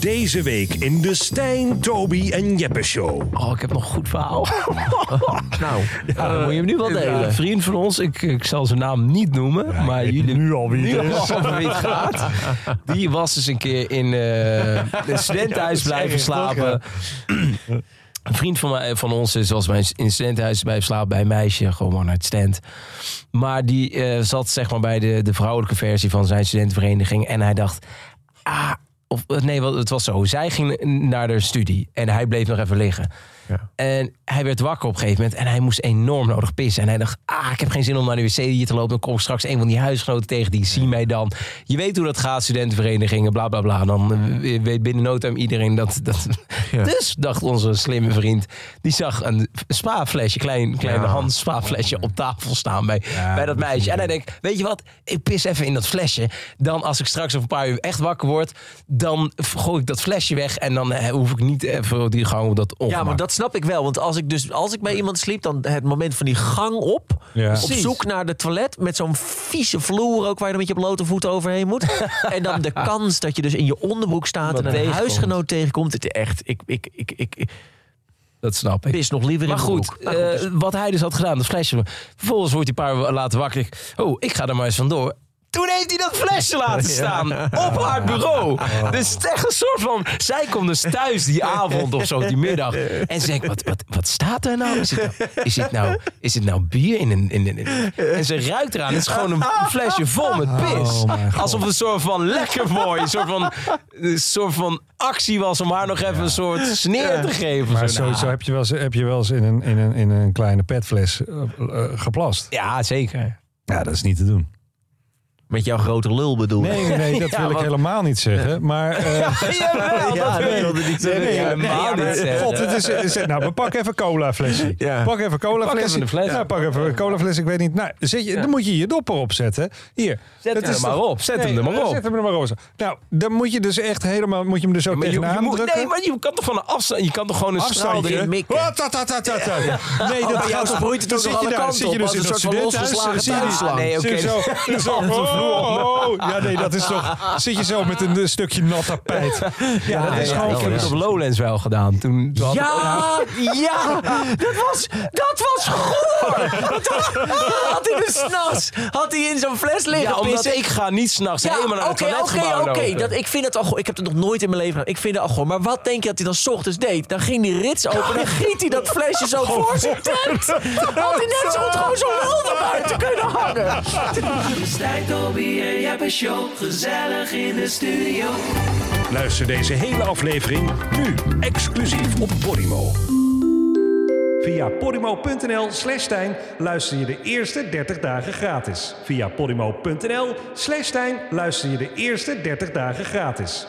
Deze week in de Stijn, Toby en Jeppe Show. Oh, ik heb nog een goed verhaal. Nou, ja, dan moet je hem nu wel delen. Een vriend van ons, ik, ik zal zijn naam niet noemen, maar jullie nu al wie het is. al over wie het gaat. Die was dus een keer in eh een studentenhuis blijven slapen. Een vriend van, mij, van ons is was bij een- in studentenhuis blijven slapen bij een meisje, gewoon het stand. Maar die eh, zat zeg maar bij de, de vrouwelijke versie van zijn studentenvereniging en hij dacht, ah, of nee, wat- het was zo. Zij ging naar de studie en hij bleef nog even liggen. Ja. En hij werd wakker op een gegeven moment en hij moest enorm nodig pissen. En hij dacht, ah, ik heb geen zin om naar de wc hier te lopen. Dan kom ik straks een van die huisgenoten tegen, die zien mij dan. Je weet hoe dat gaat, studentenverenigingen, bla bla bla. Dan eh, weet binnen no time iedereen dat... dat... Ja. Dus dacht onze slimme vriend, die zag een spaaflesje, klein, klein Ja. Hans spaaflesje op tafel staan bij, bij dat meisje. En hij denkt, weet je wat, ik pis even in dat flesje. Dan als ik straks over een paar uur echt wakker word, dan gooi ik dat flesje weg. En dan eh, hoef ik niet even die gang op dat Ja, maar dat snap ik wel. Want als ik dus als ik bij iemand sliep, dan het moment van die gang op. Ja. Op Precies. zoek naar de toilet. Met zo'n vieze vloer ook waar je dan met je blote voeten overheen moet. en dan de kans dat je dus in je onderbroek staat Wat en een tegenkomt. huisgenoot tegenkomt. Het is echt, ik, ik, ik, ik, ik Dat snap ik. pis nog liever Maar in mijn goed, broek. Nou, eh, dus- wat hij dus had gedaan, dat flesje. Vervolgens wordt hij een paar later wakker. Ik, Oh, ik ga er maar eens vandoor. Toen heeft hij dat flesje laten staan op haar bureau. Dus het is echt een soort van... Zij komt dus thuis die avond of zo, die middag. En ze denkt, wat, wat, wat staat er nou? Is het nou, is het nou, is het nou bier in een... In, een- in- en ze ruikt eraan. Het is gewoon een flesje vol met pis. Alsof het een soort van lekker mooi, een soort van, een soort van actie was... om haar nog even een soort sneer te geven. Maar Zo, nou, sowieso heb je wel eens, heb je wel eens in, een, in, een, in een kleine petfles eh, eh, geplast. Ja, zeker. Ja, dat is niet te doen. Met jouw grote lul bedoel ik. Nee, nee, nee dat Ja, wil ik helemaal niet zeggen. Maar, eh, Jawel, Ja, dat nee, wil wilde ik. Nee, Ja, helemaal nee, niet zeggen. God, het is, het is- nou, maar pak even cola flesje. Ja. Pak even cola Pak flesje. even een fles. Ja, pak even een cola fles. Ik weet niet. Nou, zet je, dan moet je je dopper opzetten. Hier. Zet Dat hem is er maar toch- op. Zet hem er maar op. Zet hem er maar op. Nou, dan moet je dus echt helemaal, moet je hem er zo Maar je, tegenaan je moet, drukken. nee, maar je kan toch van een afstand... Je kan toch gewoon een straal Afstandje. erin dat, dat, dat. Nee, dat jou gaat ook zit nog je alle kanten zit je op, dus in een soort van losgeslagen. Nee, oké. Vloer. oh, ja, nee, dat is toch, zit je zo met een stukje nat tapijt. Ja, dat is Ja, gewoon ik heb het op Lowlands wel gedaan. Toen, toen Ja, ja, dat was, dat was goor. Dat had hij dus s'nachts, had hij in zo'n fles liggen ja, omdat pissen. ik ga niet s'nachts helemaal naar het oké, toiletgebouw oké, oké. lopen. Dat- Ik vind het al goor. Ik heb het nog nooit in mijn leven gedaan. Ik vind het al goor. Maar wat denk je dat hij dan 's ochtends deed? Dan ging die rits open en dan giet hij dat flesje zo voor zijn tent. Had hij net zo goed gewoon zo'n naar buiten kunnen hangen. Toby en Jeppe Show. Gezellig in de studio. Luister deze hele aflevering nu exclusief op Podimo. Via podimo.nl slash Stijn luister je de eerste 30 dagen gratis. Via podimo.nl slash Stijn luister je de eerste 30 dagen gratis.